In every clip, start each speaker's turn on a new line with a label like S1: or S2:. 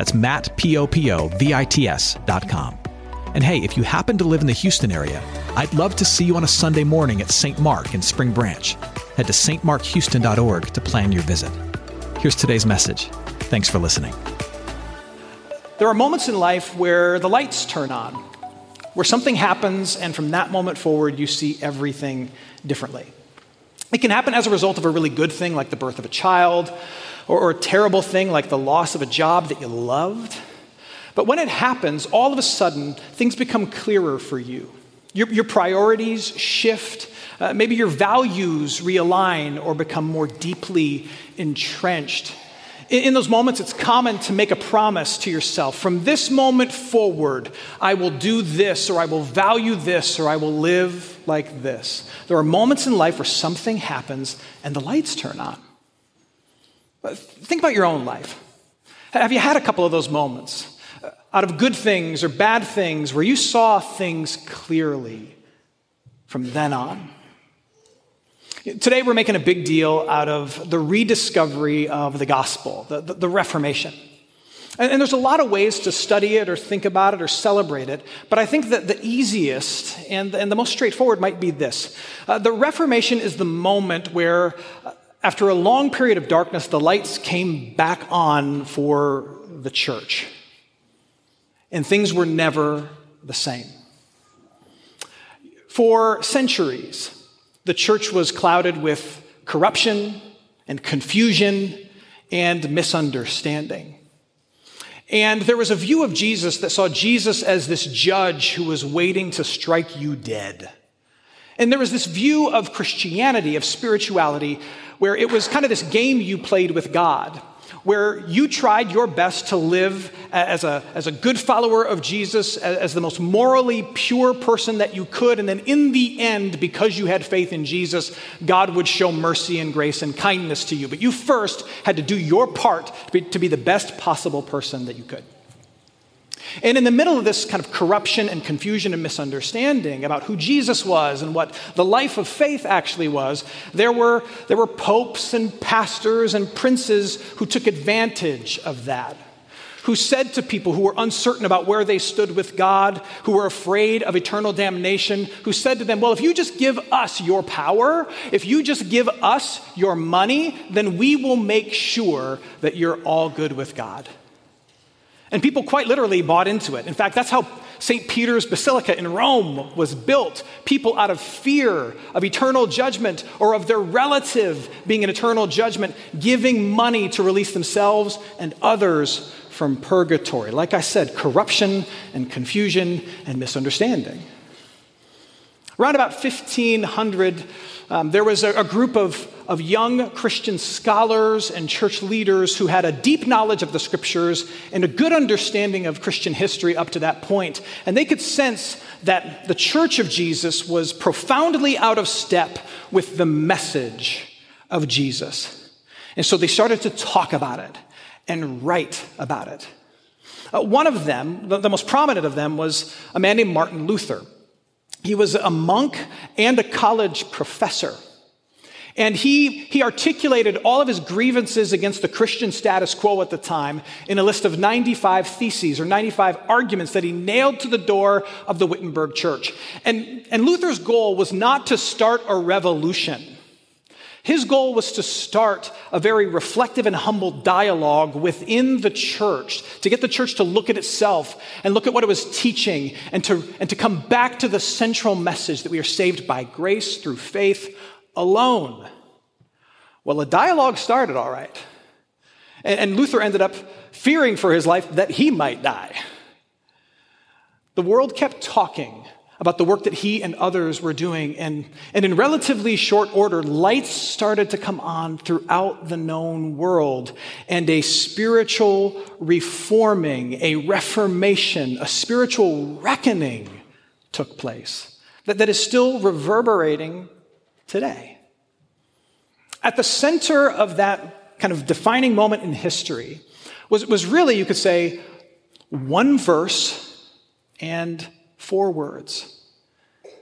S1: That's Matt, P-O-P-O-V-I-T-S dot com. And hey, if you happen to live in the Houston area, I'd love to see you on a Sunday morning at St. Mark in Spring Branch. Head to stmarkhouston.org to plan your visit. Here's today's message. Thanks for listening.
S2: There are moments in life where the lights turn on, where something happens, and from that moment forward, you see everything differently. It can happen as a result of a really good thing, like the birth of a child, or, or a terrible thing, like the loss of a job that you loved. But when it happens, all of a sudden, things become clearer for you. Your, your priorities shift. Uh, maybe your values realign or become more deeply entrenched. In, in those moments, it's common to make a promise to yourself from this moment forward, I will do this, or I will value this, or I will live like this. There are moments in life where something happens and the lights turn on. Think about your own life. Have you had a couple of those moments? out of good things or bad things where you saw things clearly from then on. Today, we're making a big deal out of the rediscovery of the gospel, the, the, the Reformation. And, and, there's a lot of ways to study it or think about it or celebrate it, but I think that the easiest and, and the most straightforward might be this. Uh, the Reformation is the moment where, uh, after a long period of darkness, the lights came back on for the church and things were never the same. For centuries, the church was clouded with corruption and confusion and misunderstanding. And there was a view of Jesus that saw Jesus as this judge who was waiting to strike you dead. And there was this view of Christianity, of spirituality, where it was kind of this game you played with God where you tried your best to live as a, as a good follower of Jesus, as, the most morally pure person that you could. And then in the end, because you had faith in Jesus, God would show mercy and grace and kindness to you. But you first had to do your part to be, to be the best possible person that you could. And in the middle of this kind of corruption and confusion and misunderstanding about who Jesus was and what the life of faith actually was, there were, there were popes and pastors and princes who took advantage of that. Who said to people who were uncertain about where they stood with God, who were afraid of eternal damnation, who said to them, Well, if you just give us your power, if you just give us your money, then we will make sure that you're all good with God. And people quite literally bought into it. In fact, that's how St. Peter's Basilica in Rome was built. People, out of fear of eternal judgment or of their relative being in eternal judgment, giving money to release themselves and others from purgatory. Like I said, corruption and confusion and misunderstanding. Around about 1500, um, there was a, a group of, of young Christian scholars and church leaders who had a deep knowledge of the scriptures and a good understanding of Christian history up to that point. And they could sense that the church of Jesus was profoundly out of step with the message of Jesus. And so they started to talk about it and write about it. Uh, one of them, the, the most prominent of them, was a man named Martin Luther. He was a monk and a college professor. And he, he articulated all of his grievances against the Christian status quo at the time in a list of 95 theses or 95 arguments that he nailed to the door of the Wittenberg church. And, and Luther's goal was not to start a revolution. His goal was to start a very reflective and humble dialogue within the church, to get the church to look at itself and look at what it was teaching, and to, and to come back to the central message that we are saved by grace through faith alone. Well, a dialogue started all right. And, Luther ended up fearing for his life that he might die. The world kept talking about the work that he and others were doing. And, and in relatively short order, lights started to come on throughout the known world, and a spiritual reforming, a reformation, a spiritual reckoning took place that, that is still reverberating today. At the center of that kind of defining moment in history was, was really, you could say, one verse and four words.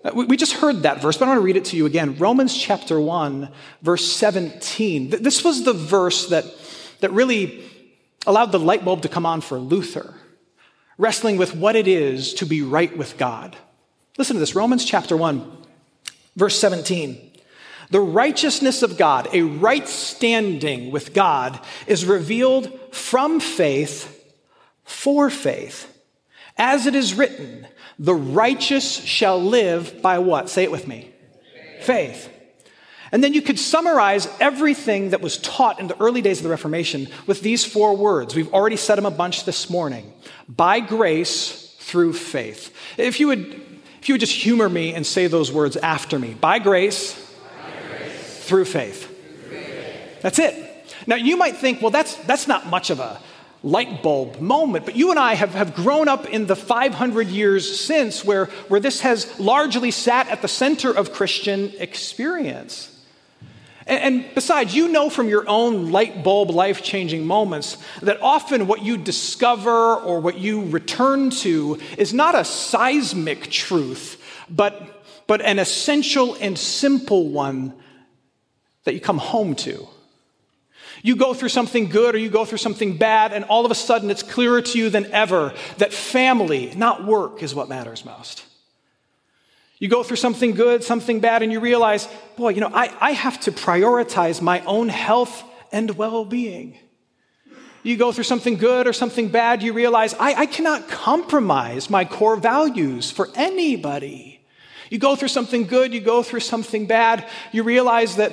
S2: Uh, we just heard that verse, but I want to read it to you again. Romans chapter 1, verse 17. This was the verse that, that really allowed the light bulb to come on for Luther, wrestling with what it is to be right with God. Listen to this Romans chapter 1, verse 17. The righteousness of God, a right standing with God, is revealed from faith for faith. As it is written, the righteous shall live by what? Say it with me. Faith. And then you could summarize everything that was taught in the early days of the Reformation with these four words. We've already said them a bunch this morning. By grace through faith. If you would, if you would just humor me and say those words after me. By grace. Through, faith. That's it. Now you might think, well, that's, that's not much of a light bulb moment. But you and I have, have grown up in the 500 years since where, where this has largely sat at the center of Christian experience. And, and besides, you know from your own light bulb life changing moments that often what you discover or what you return to is not a seismic truth, but, but an essential and simple one that you come home to. You go through something good or you go through something bad, and all of a sudden it's clearer to you than ever that family, not work, is what matters most. You go through something good, something bad, and you realize, boy, you know, I, I have to prioritize my own health and well being. You go through something good or something bad, you realize, I, I cannot compromise my core values for anybody. You go through something good, you go through something bad, you realize that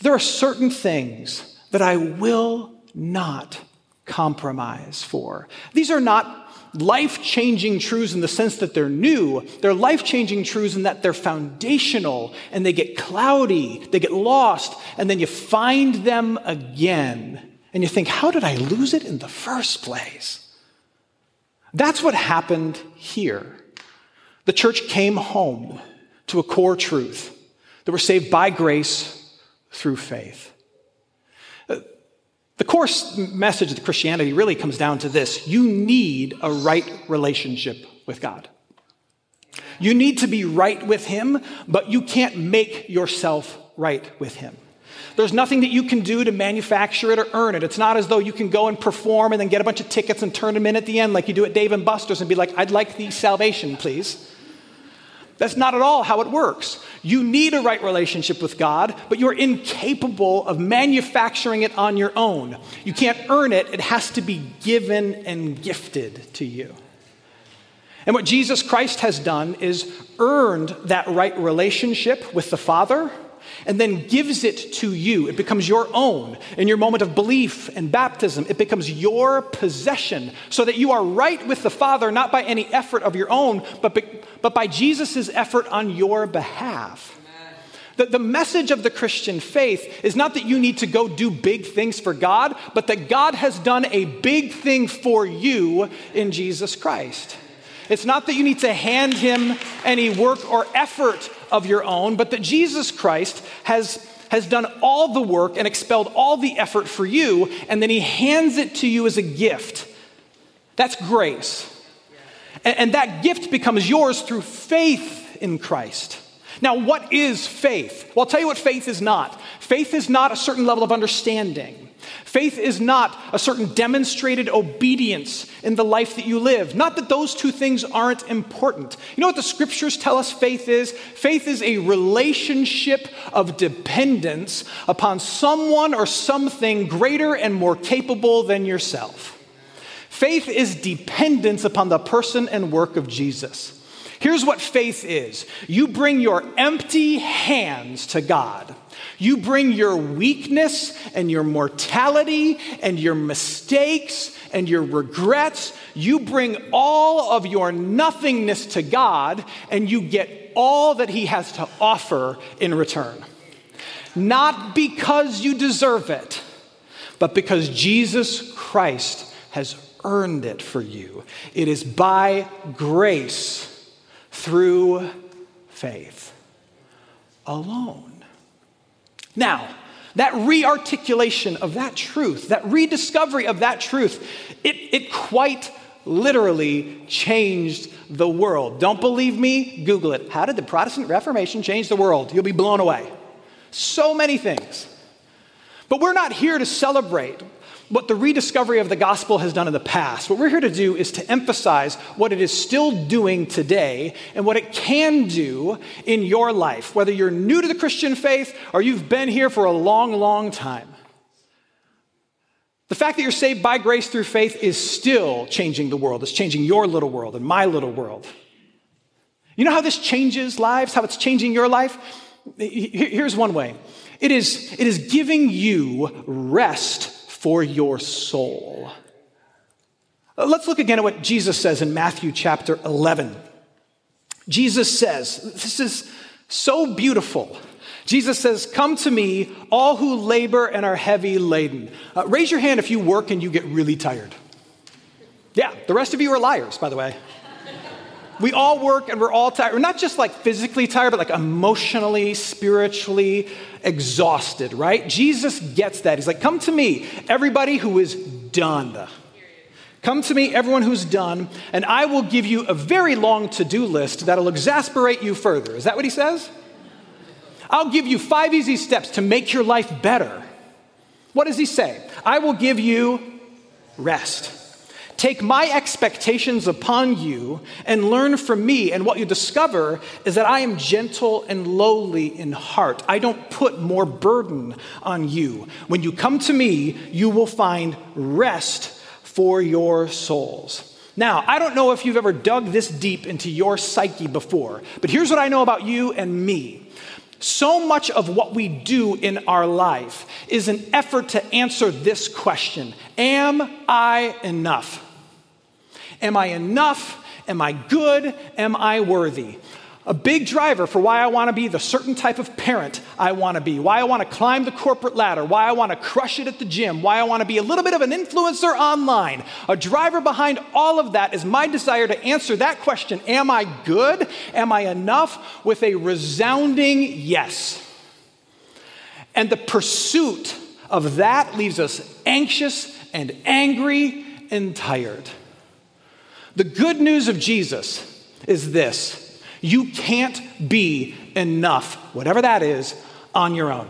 S2: there are certain things that I will not compromise for. These are not life changing truths in the sense that they're new. They're life changing truths in that they're foundational and they get cloudy, they get lost, and then you find them again. And you think, how did I lose it in the first place? That's what happened here. The church came home to a core truth that we're saved by grace through faith. Uh, the core message of Christianity really comes down to this you need a right relationship with God. You need to be right with Him, but you can't make yourself right with Him. There's nothing that you can do to manufacture it or earn it. It's not as though you can go and perform and then get a bunch of tickets and turn them in at the end like you do at Dave and Buster's and be like, I'd like the salvation, please. That's not at all how it works. You need a right relationship with God, but you're incapable of manufacturing it on your own. You can't earn it, it has to be given and gifted to you. And what Jesus Christ has done is earned that right relationship with the Father and then gives it to you. It becomes your own. In your moment of belief and baptism, it becomes your possession so that you are right with the Father, not by any effort of your own, but, be, but by Jesus' effort on your behalf. The, the message of the Christian faith is not that you need to go do big things for God, but that God has done a big thing for you in Jesus Christ. It's not that you need to hand him any work or effort of your own, but that Jesus Christ has, has done all the work and expelled all the effort for you, and then he hands it to you as a gift. That's grace. And, and that gift becomes yours through faith in Christ. Now, what is faith? Well, I'll tell you what faith is not. Faith is not a certain level of understanding. Faith is not a certain demonstrated obedience in the life that you live. Not that those two things aren't important. You know what the scriptures tell us faith is? Faith is a relationship of dependence upon someone or something greater and more capable than yourself. Faith is dependence upon the person and work of Jesus. Here's what faith is you bring your empty hands to God You bring your weakness and your mortality and your mistakes and your regrets. You bring all of your nothingness to God and you get all that He has to offer in return. Not because you deserve it, but because Jesus Christ has earned it for you. It is by grace through faith alone. Now, that rearticulation of that truth, that rediscovery of that truth, it, it quite literally changed the world. Don't believe me? Google it. How did the Protestant Reformation change the world? You'll be blown away. So many things. But we're not here to celebrate what the rediscovery of the gospel has done in the past. What we're here to do is to emphasize what it is still doing today and what it can do in your life, whether you're new to the Christian faith or you've been here for a long, long time. The fact that you're saved by grace through faith is still changing the world. It's changing your little world and my little world. You know how this changes lives, how it's changing your life? Here's one way it is, it is giving you rest for your soul. Uh, let's look again at what Jesus says in Matthew chapter 11. Jesus says, This is so beautiful. Jesus says, Come to me, all who labor and are heavy laden. Uh, raise your hand if you work and you get really tired. Yeah, the rest of you are liars, by the way. We all work and we're all tired. We're not just like physically tired, but like emotionally, spiritually exhausted, right? Jesus gets that. He's like, Come to me, everybody who is done. Come to me, everyone who's done, and I will give you a very long to do list that'll exasperate you further. Is that what he says? I'll give you five easy steps to make your life better. What does he say? I will give you rest. Take my expectations upon you and learn from me. And what you discover is that I am gentle and lowly in heart. I don't put more burden on you. When you come to me, you will find rest for your souls. Now, I don't know if you've ever dug this deep into your psyche before, but here's what I know about you and me. So much of what we do in our life is an effort to answer this question Am I enough? Am I enough? Am I good? Am I worthy? A big driver for why I want to be the certain type of parent I want to be, why I want to climb the corporate ladder, why I want to crush it at the gym, why I want to be a little bit of an influencer online. A driver behind all of that is my desire to answer that question Am I good? Am I enough? with a resounding yes. And the pursuit of that leaves us anxious and angry and tired. The good news of Jesus is this you can't be enough, whatever that is, on your own.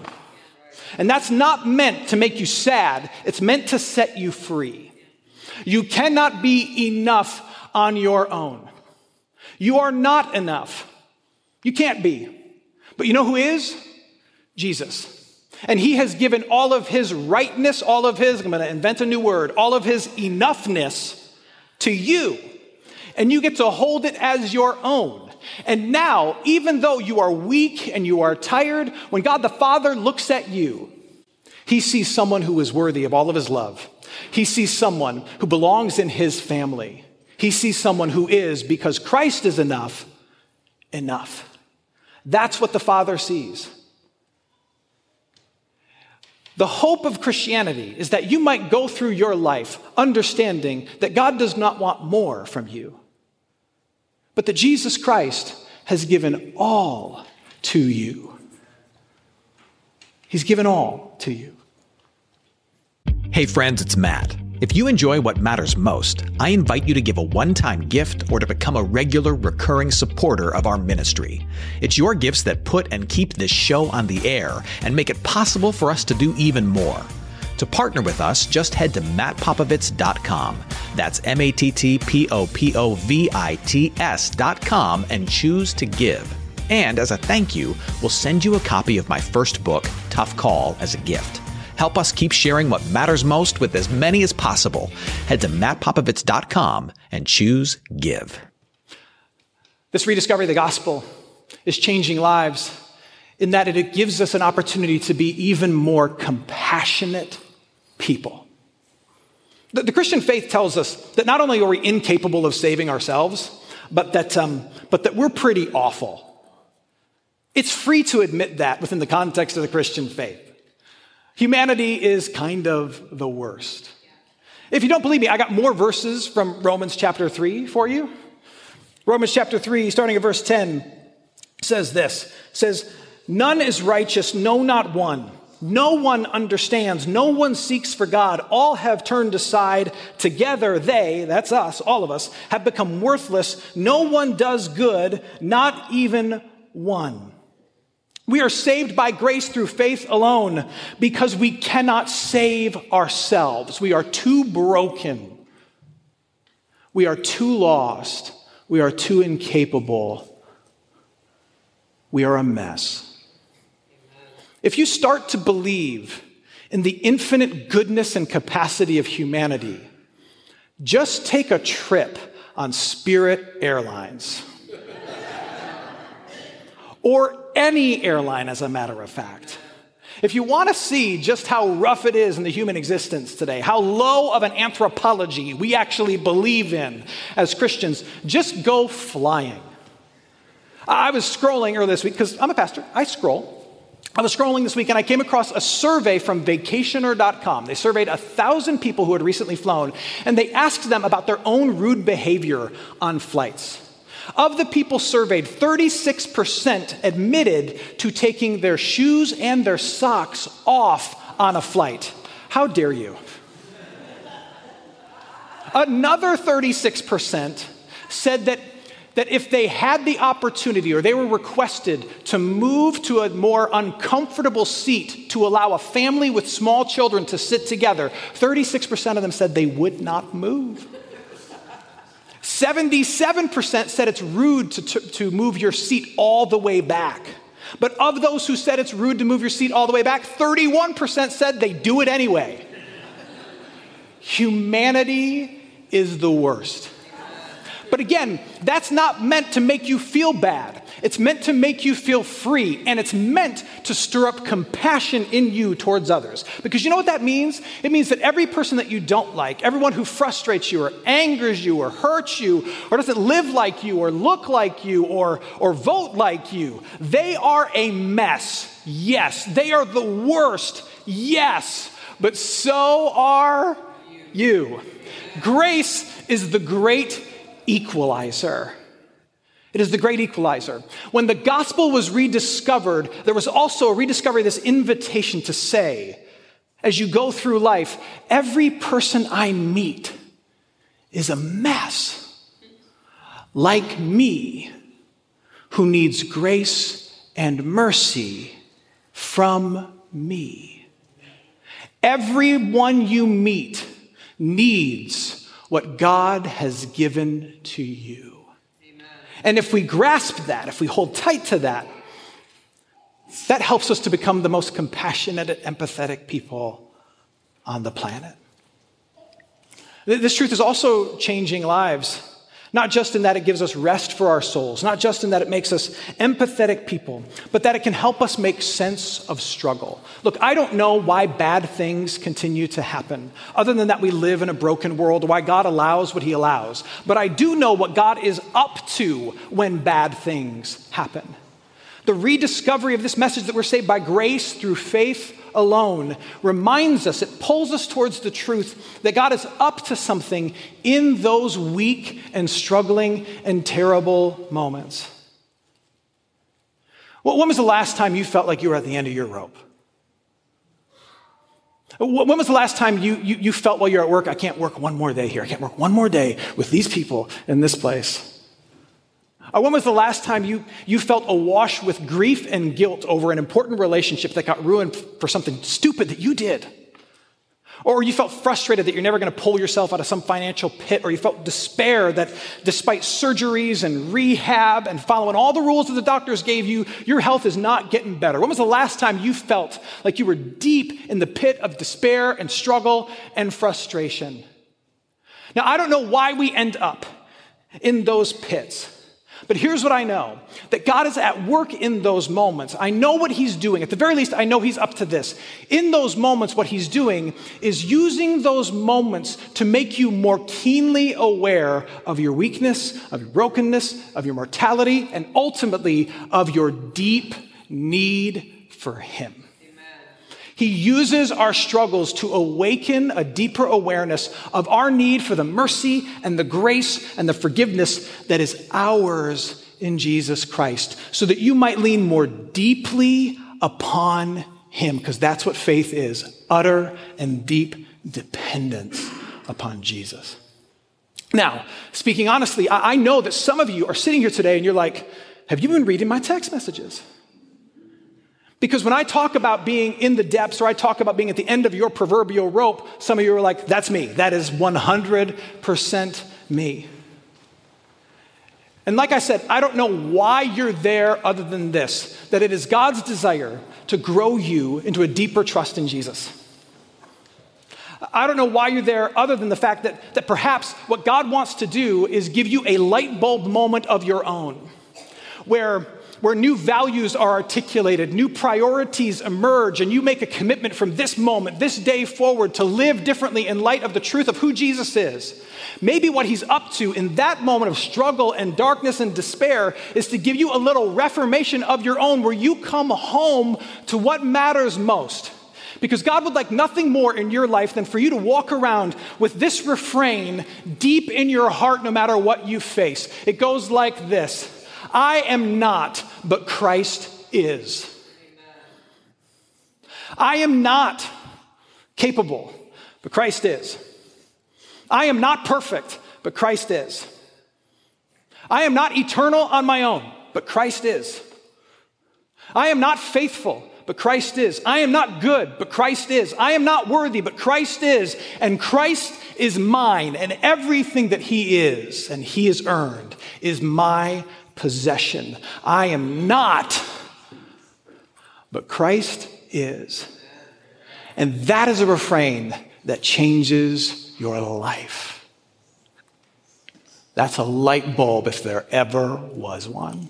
S2: And that's not meant to make you sad, it's meant to set you free. You cannot be enough on your own. You are not enough. You can't be. But you know who is? Jesus. And he has given all of his rightness, all of his, I'm going to invent a new word, all of his enoughness to you and you get to hold it as your own. And now, even though you are weak and you are tired, when God the Father looks at you, he sees someone who is worthy of all of his love. He sees someone who belongs in his family. He sees someone who is, because Christ is enough, enough. That's what the Father sees. The hope of Christianity is that you might go through your life understanding that God does not want more from you, but that Jesus Christ has given all to you. He's given all to you.
S1: Hey, friends, it's Matt. If you enjoy what matters most, I invite you to give a one time gift or to become a regular, recurring supporter of our ministry. It's your gifts that put and keep this show on the air and make it possible for us to do even more. To partner with us, just head to mattpopovits.com. That's M A T T P O P O V I T S.com and choose to give. And as a thank you, we'll send you a copy of my first book, Tough Call, as a gift. Help us keep sharing what matters most with as many as possible. Head to mattpopovits.com and choose Give.
S2: This rediscovery of the gospel is changing lives in that it gives us an opportunity to be even more compassionate people. The, the Christian faith tells us that not only are we incapable of saving ourselves, but that, um, but that we're pretty awful. It's free to admit that within the context of the Christian faith. Humanity is kind of the worst. If you don't believe me, I got more verses from Romans chapter 3 for you. Romans chapter 3, starting at verse 10, says this says, None is righteous, no, not one. No one understands. No one seeks for God. All have turned aside. Together, they, that's us, all of us, have become worthless. No one does good, not even one. We are saved by grace through faith alone because we cannot save ourselves. We are too broken. We are too lost. We are too incapable. We are a mess. If you start to believe in the infinite goodness and capacity of humanity, just take a trip on Spirit Airlines. or any airline, as a matter of fact. If you want to see just how rough it is in the human existence today, how low of an anthropology we actually believe in as Christians, just go flying. I was scrolling earlier this week because I'm a pastor, I scroll. I was scrolling this week and I came across a survey from vacationer.com. They surveyed a thousand people who had recently flown and they asked them about their own rude behavior on flights. Of the people surveyed, 36% admitted to taking their shoes and their socks off on a flight. How dare you? Another 36% said that that if they had the opportunity or they were requested to move to a more uncomfortable seat to allow a family with small children to sit together, 36% of them said they would not move. 77% said it's rude to, to, move your seat all the way back. But of those who said it's rude to move your seat all the way back, 31% said they do it anyway. Humanity is the worst. But again, that's not meant to make you feel bad. It's meant to make you feel free, and it's meant to stir up compassion in you towards others. Because you know what that means? It means that every person that you don't like, everyone who frustrates you or angers you or hurts you or doesn't live like you or look like you or, or vote like you, they are a mess. Yes. They are the worst. Yes. But so are you. Grace is the great equalizer. It is the great equalizer. When the gospel was rediscovered, there was also a rediscovery, of this invitation to say, as you go through life, every person I meet is a mess like me who needs grace and mercy from me. Everyone you meet needs what God has given to you. Amen. And if we grasp that, if we hold tight to that, that helps us to become the most compassionate and empathetic people on the planet. This truth is also changing lives. Not just in that it gives us rest for our souls, not just in that it makes us empathetic people, but that it can help us make sense of struggle. Look, I don't know why bad things continue to happen, other than that we live in a broken world, why God allows what He allows. But I do know what God is up to when bad things happen. The rediscovery of this message that we're saved by grace through faith alone reminds us, it pulls us towards the truth that God is up to something in those weak and struggling and terrible moments. Well, when was the last time you felt like you were at the end of your rope? When was the last time you, you, you felt while you're at work, I can't work one more day here, I can't work one more day with these people in this place? Or when was the last time you, you felt awash with grief and guilt over an important relationship that got ruined for something stupid that you did? Or you felt frustrated that you're never going to pull yourself out of some financial pit, or you felt despair that despite surgeries and rehab and following all the rules that the doctors gave you, your health is not getting better. When was the last time you felt like you were deep in the pit of despair and struggle and frustration? Now, I don't know why we end up in those pits. But here's what I know that God is at work in those moments. I know what He's doing. At the very least, I know He's up to this. In those moments, what He's doing is using those moments to make you more keenly aware of your weakness, of your brokenness, of your mortality, and ultimately of your deep need for Him. He uses our struggles to awaken a deeper awareness of our need for the mercy and the grace and the forgiveness that is ours in Jesus Christ, so that you might lean more deeply upon Him, because that's what faith is utter and deep dependence upon Jesus. Now, speaking honestly, I know that some of you are sitting here today and you're like, Have you been reading my text messages? Because when I talk about being in the depths or I talk about being at the end of your proverbial rope, some of you are like, that's me. That is 100% me. And like I said, I don't know why you're there other than this that it is God's desire to grow you into a deeper trust in Jesus. I don't know why you're there other than the fact that, that perhaps what God wants to do is give you a light bulb moment of your own where where new values are articulated, new priorities emerge, and you make a commitment from this moment, this day forward, to live differently in light of the truth of who Jesus is. Maybe what he's up to in that moment of struggle and darkness and despair is to give you a little reformation of your own where you come home to what matters most. Because God would like nothing more in your life than for you to walk around with this refrain deep in your heart no matter what you face. It goes like this I am not, but Christ is. I am not capable, but Christ is. I am not perfect, but Christ is. I am not eternal on my own, but Christ is. I am not faithful, but Christ is. I am not good, but Christ is. I am not worthy, but Christ is. And Christ is mine, and everything that He is and He has earned is my possession. I am not, but Christ is. And that is a refrain that changes your life. That's a light bulb if there ever was one.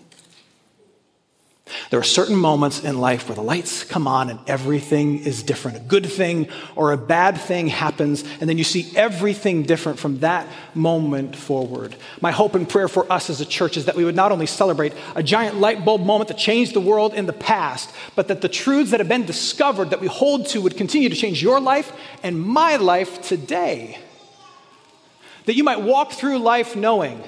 S2: There are certain moments in life where the lights come on and everything is different. A good thing or a bad thing happens, and then you see everything different from that moment forward. My hope and prayer for us as a church is that we would not only celebrate a giant light bulb moment that changed the world in the past, but that the truths that have been discovered that we hold to would continue to change your life and my life today. That you might walk through life knowing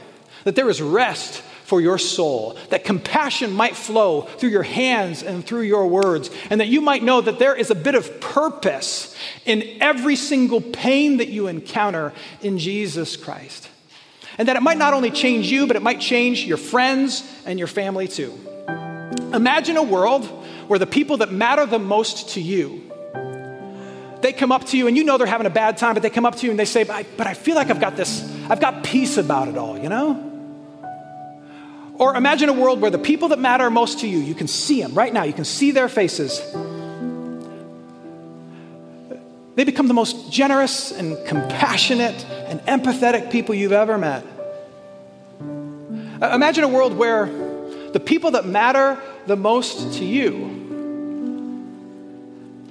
S2: that there is rest for your soul, that compassion might flow through your hands and through your words, and that you might know that there is a bit of purpose in every single pain that you encounter in Jesus Christ. And that it might not only change you, but it might change your friends and your family too. Imagine a world where the people that matter the most to you they come up to you and you know they're having a bad time, but they come up to you and they say, but I, feel like I've got this, I've got peace about it all, you know? Or imagine a world where the people that matter most to you, you can see them right now, you can see their faces. They become the most generous and compassionate and empathetic people you've ever met. Imagine a world where the people that matter the most to you,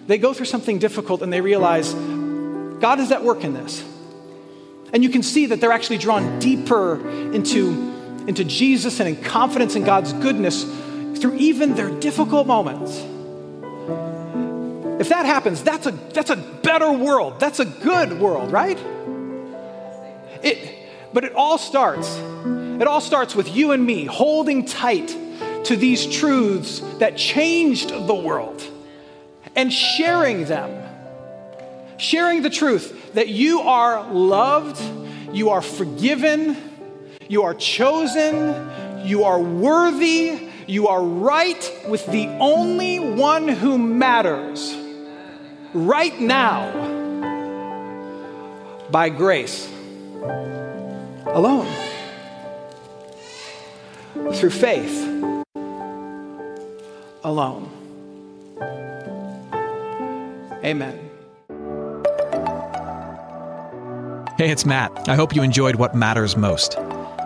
S2: they go through something difficult and they realize God is at work in this. And you can see that they're actually drawn deeper into into Jesus and in confidence in God's goodness through even their difficult moments. If that happens, that's a, that's a better world. That's a good world, right? It, but it all starts, it all starts with you and me holding tight to these truths that changed the world and sharing them. Sharing the truth that you are loved, you are forgiven, you are chosen. You are worthy. You are right with the only one who matters right now by grace alone through faith alone. Amen.
S1: Hey, it's Matt. I hope you enjoyed what matters most.